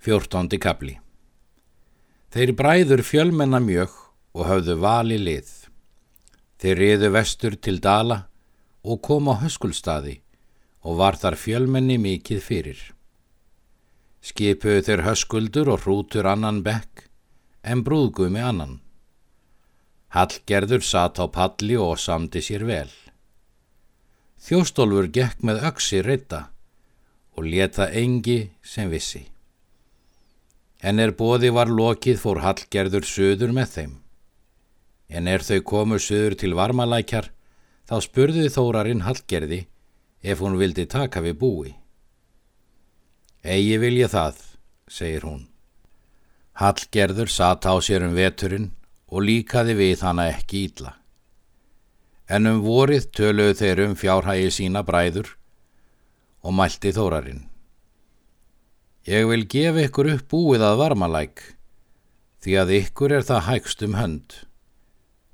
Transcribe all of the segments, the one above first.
Fjórtóndi kapli Þeir bræður fjölmenna mjög og höfðu vali lið. Þeir riðu vestur til Dala og kom á höskulstaði og var þar fjölmenni mikið fyrir. Skipuðu þeir höskuldur og hrútur annan bekk en brúðgumi annan. Hallgerður satt á palli og samdi sér vel. Þjóstólfur gekk með öksi reyta og leta engi sem vissi. En er bóði var lokið fór Hallgerður söður með þeim. En er þau komu söður til varmalækjar, þá spurði þórarinn Hallgerði ef hún vildi taka við búi. Egi vil ég það, segir hún. Hallgerður sat á sér um veturinn og líkaði við hana ekki ítla. En um vorið töluðu þeir um fjárhægi sína bræður og mælti þórarinn. Ég vil gefa ykkur upp búið að varmalæk, því að ykkur er það hægst um hönd,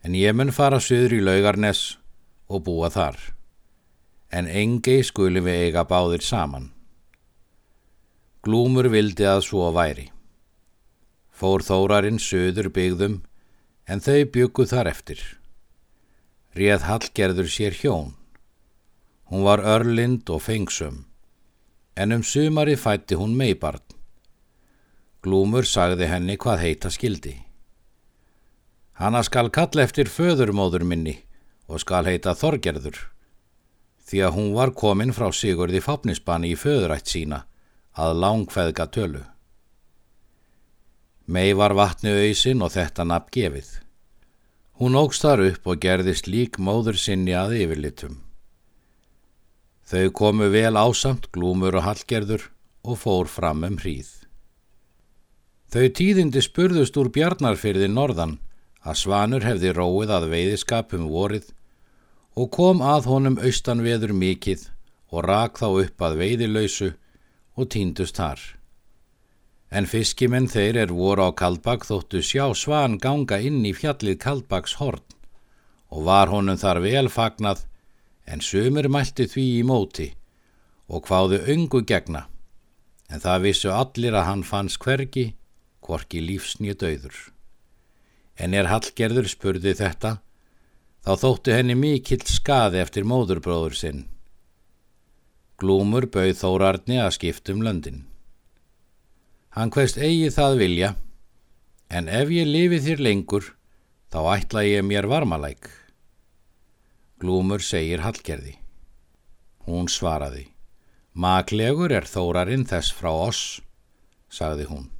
en ég mun fara söður í laugarnes og búa þar, en engi skulum við eiga báðir saman. Glúmur vildi að svo væri. Fór þórarinn söður byggðum, en þau bygguð þar eftir. Réð Hallgerður sér hjón. Hún var örlind og fengsum en um sumari fætti hún meibarn. Glúmur sagði henni hvað heita skildi. Hanna skal kalla eftir föðurmóður minni og skal heita Þorgerður, því að hún var komin frá Sigurði Fápnisbanni í föðurætt sína að langfæðga tölu. Mei var vatni auðsin og þetta nafn gefið. Hún ógst þar upp og gerðist lík móður sinni að yfirlitum. Þau komu vel ásamt glúmur og hallgerður og fór fram um hríð. Þau tíðindi spurðust úr bjarnarfyrði norðan að Svanur hefði róið að veiðiskapum vorið og kom að honum austan veður mikið og rak þá upp að veiðilausu og týndust þar. En fiskimenn þeir er voru á Kaldbak þóttu sjá Svan ganga inn í fjallið Kaldbaks horn og var honum þar vel fagnað en sömur mælti því í móti og hvaðu öngu gegna, en það vissu allir að hann fanns hvergi, hvorki lífsnýju döður. En er Hallgerður spurði þetta, þá þóttu henni mikill skaði eftir móðurbróður sinn. Glúmur bauð þórarni að skiptum löndin. Hann hverst eigi það vilja, en ef ég lifi þér lengur, þá ætla ég mér varmalæk. Glúmur segir Hallgerði. Hún svaraði. Maklegur er þórarinn þess frá oss, sagði hún.